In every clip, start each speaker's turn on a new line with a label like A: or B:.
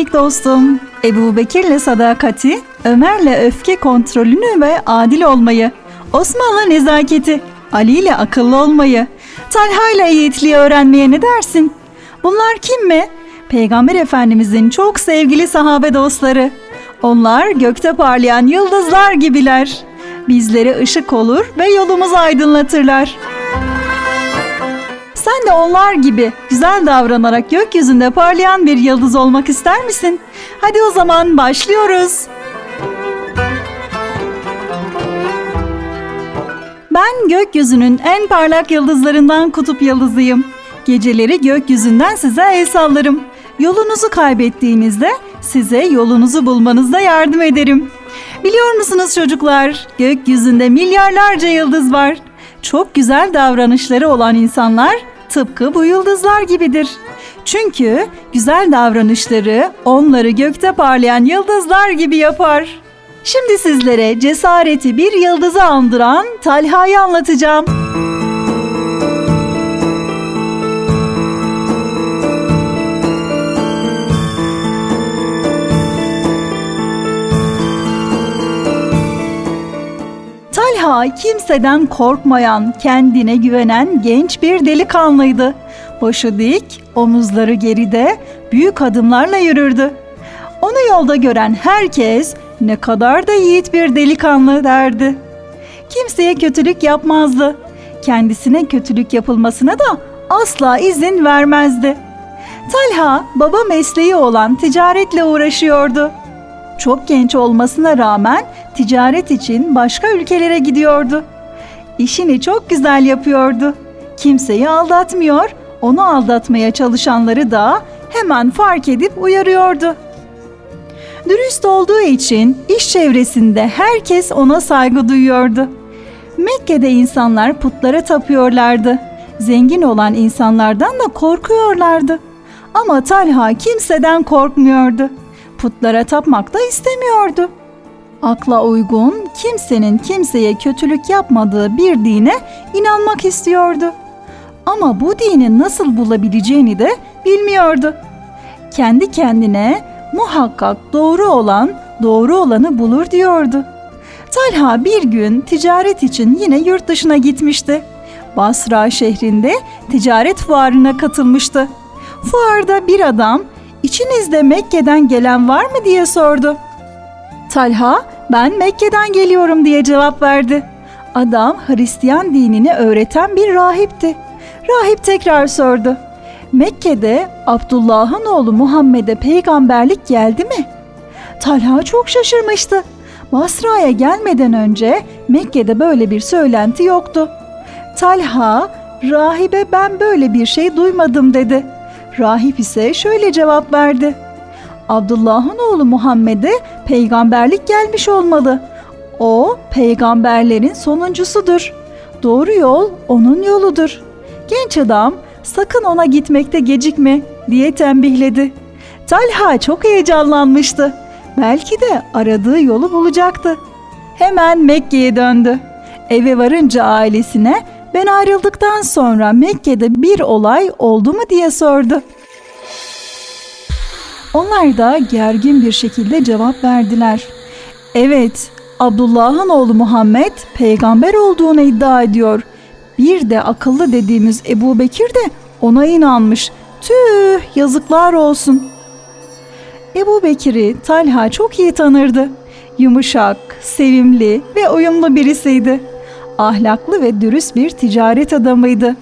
A: minik dostum. Ebu Bekir'le sadakati, Ömer'le öfke kontrolünü ve adil olmayı, Osman'la nezaketi, Ali ile akıllı olmayı, Talha ile yiğitliği öğrenmeye ne dersin? Bunlar kim mi? Peygamber Efendimizin çok sevgili sahabe dostları. Onlar gökte parlayan yıldızlar gibiler. Bizlere ışık olur ve yolumuzu aydınlatırlar. Sen de onlar gibi güzel davranarak gökyüzünde parlayan bir yıldız olmak ister misin? Hadi o zaman başlıyoruz. Ben gökyüzünün en parlak yıldızlarından kutup yıldızıyım. Geceleri gökyüzünden size el sallarım. Yolunuzu kaybettiğinizde size yolunuzu bulmanızda yardım ederim. Biliyor musunuz çocuklar? Gökyüzünde milyarlarca yıldız var. Çok güzel davranışları olan insanlar tıpkı bu yıldızlar gibidir. Çünkü güzel davranışları onları gökte parlayan yıldızlar gibi yapar. Şimdi sizlere cesareti bir yıldızı andıran Talha'yı anlatacağım. Kimseden korkmayan, kendine güvenen genç bir delikanlıydı. Başı dik, omuzları geride, büyük adımlarla yürürdü. Onu yolda gören herkes ne kadar da yiğit bir delikanlı derdi. Kimseye kötülük yapmazdı. Kendisine kötülük yapılmasına da asla izin vermezdi. Talha baba mesleği olan ticaretle uğraşıyordu. Çok genç olmasına rağmen ticaret için başka ülkelere gidiyordu. İşini çok güzel yapıyordu. Kimseyi aldatmıyor, onu aldatmaya çalışanları da hemen fark edip uyarıyordu. Dürüst olduğu için iş çevresinde herkes ona saygı duyuyordu. Mekke'de insanlar putlara tapıyorlardı. Zengin olan insanlardan da korkuyorlardı. Ama Talha kimseden korkmuyordu. Putlara tapmak da istemiyordu. Akla uygun, kimsenin kimseye kötülük yapmadığı bir dine inanmak istiyordu. Ama bu dini nasıl bulabileceğini de bilmiyordu. Kendi kendine muhakkak doğru olan doğru olanı bulur diyordu. Talha bir gün ticaret için yine yurt dışına gitmişti. Basra şehrinde ticaret fuarına katılmıştı. Fuarda bir adam içinizde Mekke'den gelen var mı diye sordu. Talha ben Mekke'den geliyorum diye cevap verdi. Adam Hristiyan dinini öğreten bir rahipti. Rahip tekrar sordu. Mekke'de Abdullah'ın oğlu Muhammed'e peygamberlik geldi mi? Talha çok şaşırmıştı. Basra'ya gelmeden önce Mekke'de böyle bir söylenti yoktu. Talha, rahibe ben böyle bir şey duymadım dedi. Rahip ise şöyle cevap verdi. Abdullah'ın oğlu Muhammed'e peygamberlik gelmiş olmalı. O peygamberlerin sonuncusudur. Doğru yol onun yoludur. Genç adam sakın ona gitmekte gecikme diye tembihledi. Talha çok heyecanlanmıştı. Belki de aradığı yolu bulacaktı. Hemen Mekke'ye döndü. Eve varınca ailesine ben ayrıldıktan sonra Mekke'de bir olay oldu mu diye sordu. Onlar da gergin bir şekilde cevap verdiler. Evet, Abdullah'ın oğlu Muhammed peygamber olduğunu iddia ediyor. Bir de akıllı dediğimiz Ebu Bekir de ona inanmış. Tüh yazıklar olsun. Ebu Bekir'i Talha çok iyi tanırdı. Yumuşak, sevimli ve uyumlu birisiydi. Ahlaklı ve dürüst bir ticaret adamıydı.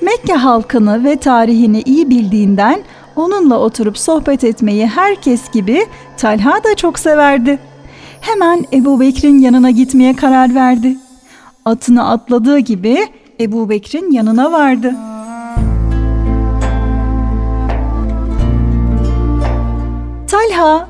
A: Mekke halkını ve tarihini iyi bildiğinden onunla oturup sohbet etmeyi herkes gibi Talha da çok severdi. Hemen Ebu Bekir'in yanına gitmeye karar verdi. Atını atladığı gibi Ebu Bekir'in yanına vardı. Talha,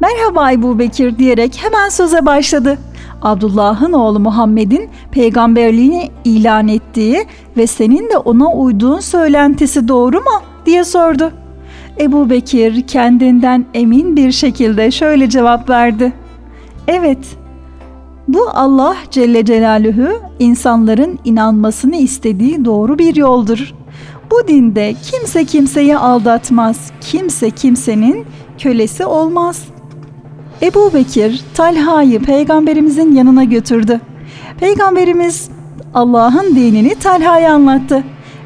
A: merhaba Ebu Bekir diyerek hemen söze başladı. Abdullah'ın oğlu Muhammed'in peygamberliğini ilan ettiği ve senin de ona uyduğun söylentisi doğru mu diye sordu. Ebu Bekir kendinden emin bir şekilde şöyle cevap verdi. Evet, bu Allah Celle Celaluhu insanların inanmasını istediği doğru bir yoldur. Bu dinde kimse kimseyi aldatmaz. Kimse kimsenin kölesi olmaz. Ebu Bekir Talha'yı peygamberimizin yanına götürdü. Peygamberimiz Allah'ın dinini Talha'ya anlattı.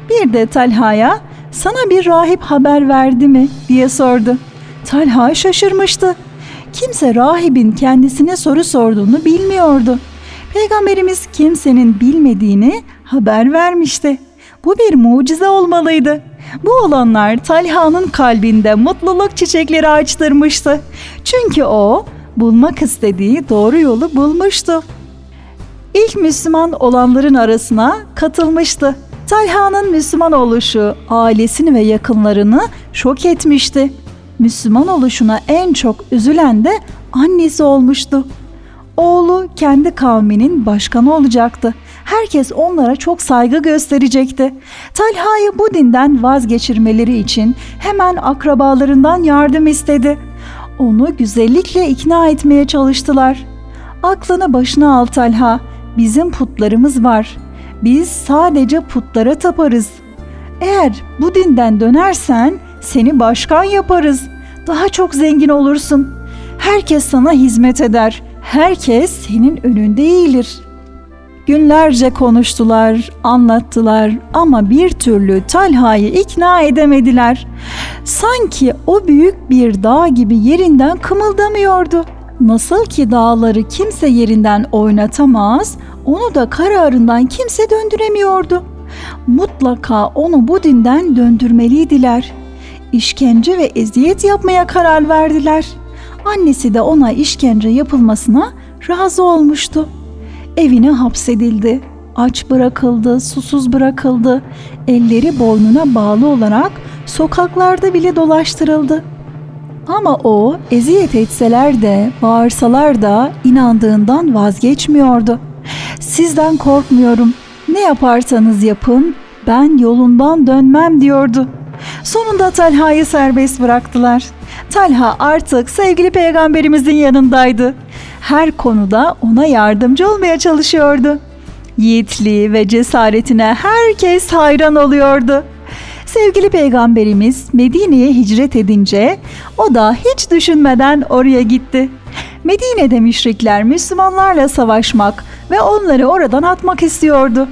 A: Bir de Talha'ya sana bir rahip haber verdi mi diye sordu. Talha şaşırmıştı. Kimse rahibin kendisine soru sorduğunu bilmiyordu. Peygamberimiz kimsenin bilmediğini haber vermişti. Bu bir mucize olmalıydı. Bu olanlar Talha'nın kalbinde mutluluk çiçekleri açtırmıştı. Çünkü o bulmak istediği doğru yolu bulmuştu. İlk Müslüman olanların arasına katılmıştı. Talha'nın Müslüman oluşu ailesini ve yakınlarını şok etmişti. Müslüman oluşuna en çok üzülen de annesi olmuştu. Oğlu kendi kavminin başkanı olacaktı. Herkes onlara çok saygı gösterecekti. Talha'yı bu dinden vazgeçirmeleri için hemen akrabalarından yardım istedi. Onu güzellikle ikna etmeye çalıştılar. Aklını başına al Talha. Bizim putlarımız var. Biz sadece putlara taparız. Eğer bu dinden dönersen seni başkan yaparız. Daha çok zengin olursun. Herkes sana hizmet eder. Herkes senin önünde eğilir. Günlerce konuştular, anlattılar ama bir türlü Talha'yı ikna edemediler. Sanki o büyük bir dağ gibi yerinden kımıldamıyordu. Nasıl ki dağları kimse yerinden oynatamaz, onu da kararından kimse döndüremiyordu. Mutlaka onu bu dinden döndürmeliydiler. İşkence ve eziyet yapmaya karar verdiler. Annesi de ona işkence yapılmasına razı olmuştu. Evine hapsedildi. Aç bırakıldı, susuz bırakıldı. Elleri boynuna bağlı olarak sokaklarda bile dolaştırıldı. Ama o eziyet etseler de, bağırsalar da inandığından vazgeçmiyordu. Sizden korkmuyorum. Ne yaparsanız yapın, ben yolundan dönmem diyordu. Sonunda Talha'yı serbest bıraktılar. Talha artık sevgili peygamberimizin yanındaydı. Her konuda ona yardımcı olmaya çalışıyordu. Yiğitliği ve cesaretine herkes hayran oluyordu. Sevgili peygamberimiz Medine'ye hicret edince o da hiç düşünmeden oraya gitti. Medine'de müşrikler Müslümanlarla savaşmak ve onları oradan atmak istiyordu.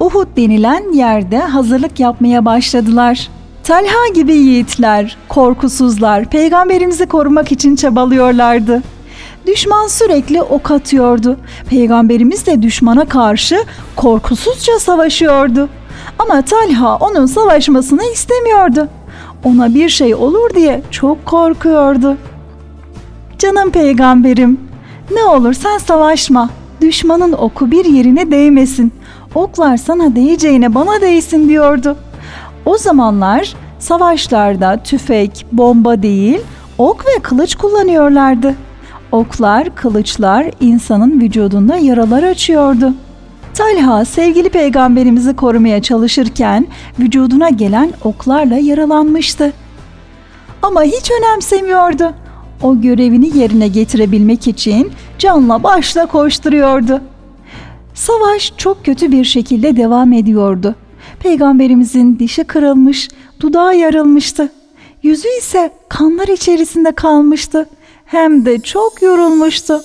A: Uhud denilen yerde hazırlık yapmaya başladılar. Talha gibi yiğitler, korkusuzlar peygamberimizi korumak için çabalıyorlardı. Düşman sürekli ok atıyordu. Peygamberimiz de düşmana karşı korkusuzca savaşıyordu. Ama Talha onun savaşmasını istemiyordu. Ona bir şey olur diye çok korkuyordu. Canım peygamberim, ne olur sen savaşma. Düşmanın oku bir yerine değmesin. Oklar sana değeceğine bana değsin diyordu. O zamanlar savaşlarda tüfek, bomba değil, ok ve kılıç kullanıyorlardı. Oklar, kılıçlar insanın vücudunda yaralar açıyordu. Talha sevgili peygamberimizi korumaya çalışırken vücuduna gelen oklarla yaralanmıştı. Ama hiç önemsemiyordu. O görevini yerine getirebilmek için canla başla koşturuyordu. Savaş çok kötü bir şekilde devam ediyordu. Peygamberimizin dişi kırılmış, dudağı yarılmıştı. Yüzü ise kanlar içerisinde kalmıştı. Hem de çok yorulmuştu.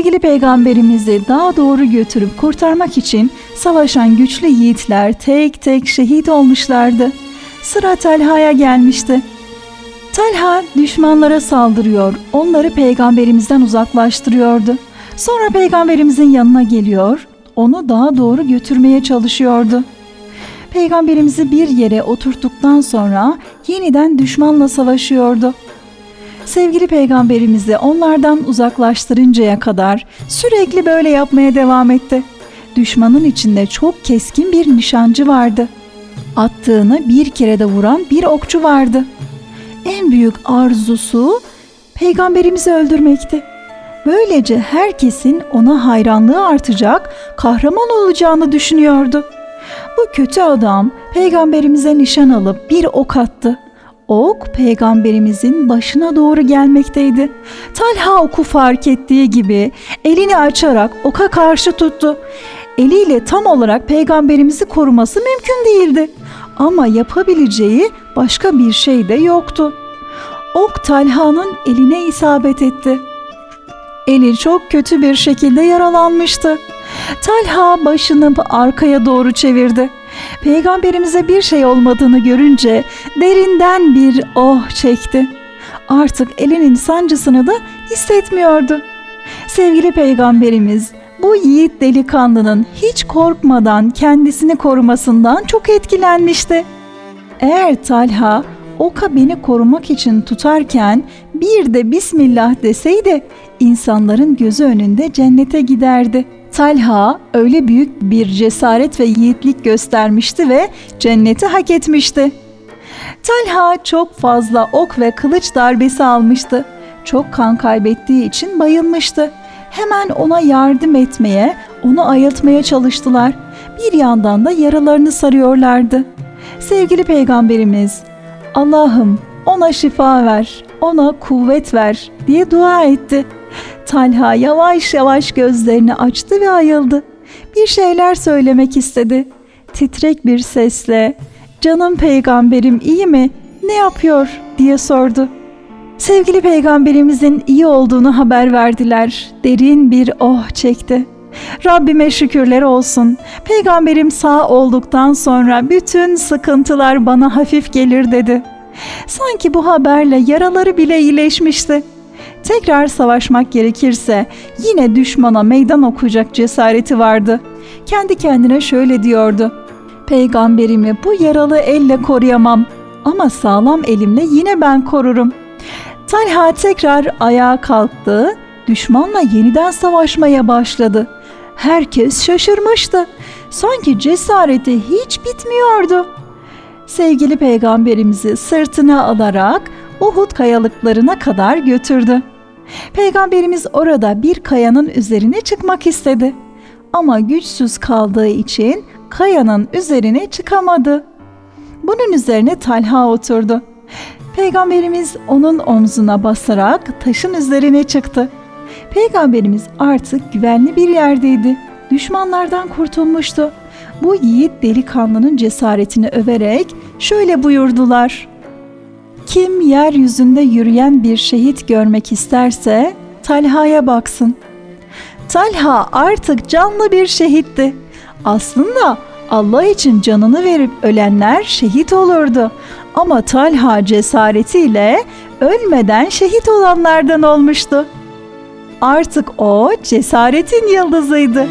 A: Sevgili peygamberimizi daha doğru götürüp kurtarmak için savaşan güçlü yiğitler tek tek şehit olmuşlardı. Sıra Talha'ya gelmişti. Talha düşmanlara saldırıyor, onları peygamberimizden uzaklaştırıyordu. Sonra peygamberimizin yanına geliyor, onu daha doğru götürmeye çalışıyordu. Peygamberimizi bir yere oturttuktan sonra yeniden düşmanla savaşıyordu. Sevgili peygamberimizi onlardan uzaklaştırıncaya kadar sürekli böyle yapmaya devam etti. Düşmanın içinde çok keskin bir nişancı vardı. Attığını bir kere de vuran bir okçu vardı. En büyük arzusu peygamberimizi öldürmekti. Böylece herkesin ona hayranlığı artacak, kahraman olacağını düşünüyordu. Bu kötü adam peygamberimize nişan alıp bir ok attı. Ok peygamberimizin başına doğru gelmekteydi. Talha oku fark ettiği gibi elini açarak oka karşı tuttu. Eliyle tam olarak peygamberimizi koruması mümkün değildi. Ama yapabileceği başka bir şey de yoktu. Ok Talha'nın eline isabet etti. Eli çok kötü bir şekilde yaralanmıştı. Talha başını arkaya doğru çevirdi. Peygamberimize bir şey olmadığını görünce derinden bir oh çekti. Artık elinin sancısını da hissetmiyordu. Sevgili peygamberimiz bu yiğit delikanlının hiç korkmadan kendisini korumasından çok etkilenmişti. Eğer Talha oka beni korumak için tutarken bir de Bismillah deseydi insanların gözü önünde cennete giderdi. Talha öyle büyük bir cesaret ve yiğitlik göstermişti ve cenneti hak etmişti. Talha çok fazla ok ve kılıç darbesi almıştı. Çok kan kaybettiği için bayılmıştı. Hemen ona yardım etmeye, onu ayıltmaya çalıştılar. Bir yandan da yaralarını sarıyorlardı. Sevgili peygamberimiz, Allah'ım ona şifa ver, ona kuvvet ver diye dua etti. Talha yavaş yavaş gözlerini açtı ve ayıldı. Bir şeyler söylemek istedi. Titrek bir sesle "Canım peygamberim iyi mi? Ne yapıyor?" diye sordu. Sevgili peygamberimizin iyi olduğunu haber verdiler. Derin bir oh çekti. Rabbime şükürler olsun. Peygamberim sağ olduktan sonra bütün sıkıntılar bana hafif gelir dedi. Sanki bu haberle yaraları bile iyileşmişti. Tekrar savaşmak gerekirse yine düşmana meydan okuyacak cesareti vardı. Kendi kendine şöyle diyordu. Peygamberimi bu yaralı elle koruyamam ama sağlam elimle yine ben korurum. Talha tekrar ayağa kalktı, düşmanla yeniden savaşmaya başladı. Herkes şaşırmıştı. Sanki cesareti hiç bitmiyordu. Sevgili peygamberimizi sırtına alarak Uhud kayalıklarına kadar götürdü. Peygamberimiz orada bir kayanın üzerine çıkmak istedi. Ama güçsüz kaldığı için kayanın üzerine çıkamadı. Bunun üzerine Talha oturdu. Peygamberimiz onun omzuna basarak taşın üzerine çıktı. Peygamberimiz artık güvenli bir yerdeydi. Düşmanlardan kurtulmuştu. Bu yiğit delikanlının cesaretini överek şöyle buyurdular. Kim yeryüzünde yürüyen bir şehit görmek isterse Talha'ya baksın. Talha artık canlı bir şehitti. Aslında Allah için canını verip ölenler şehit olurdu. Ama Talha cesaretiyle ölmeden şehit olanlardan olmuştu. Artık o cesaretin yıldızıydı.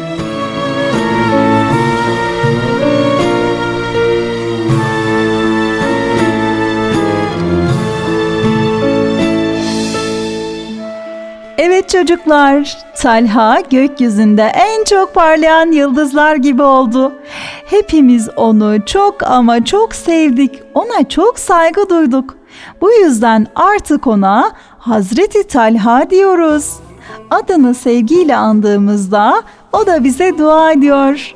A: Evet çocuklar, Talha gökyüzünde en çok parlayan yıldızlar gibi oldu. Hepimiz onu çok ama çok sevdik. Ona çok saygı duyduk. Bu yüzden artık ona Hazreti Talha diyoruz. Adını sevgiyle andığımızda o da bize dua ediyor.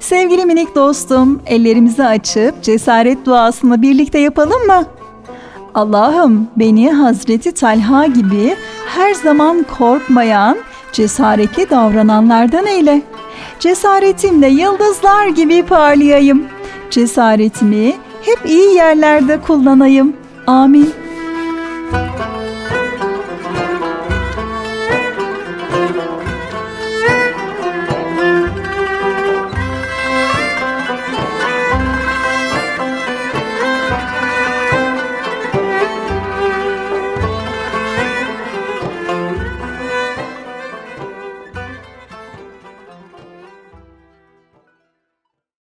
A: Sevgili minik dostum, ellerimizi açıp cesaret duasını birlikte yapalım mı? Allah'ım beni Hazreti Talha gibi her zaman korkmayan, cesaretli davrananlardan eyle. Cesaretimle yıldızlar gibi parlayayım. Cesaretimi hep iyi yerlerde kullanayım. Amin.